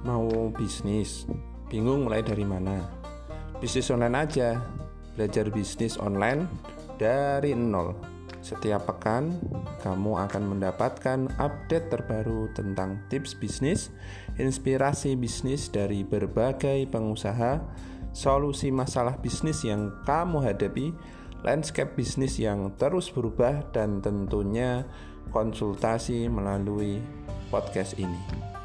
Mau bisnis, bingung mulai dari mana? Bisnis online aja, belajar bisnis online dari nol. Setiap pekan, kamu akan mendapatkan update terbaru tentang tips bisnis, inspirasi bisnis dari berbagai pengusaha, solusi masalah bisnis yang kamu hadapi, landscape bisnis yang terus berubah, dan tentunya konsultasi melalui podcast ini.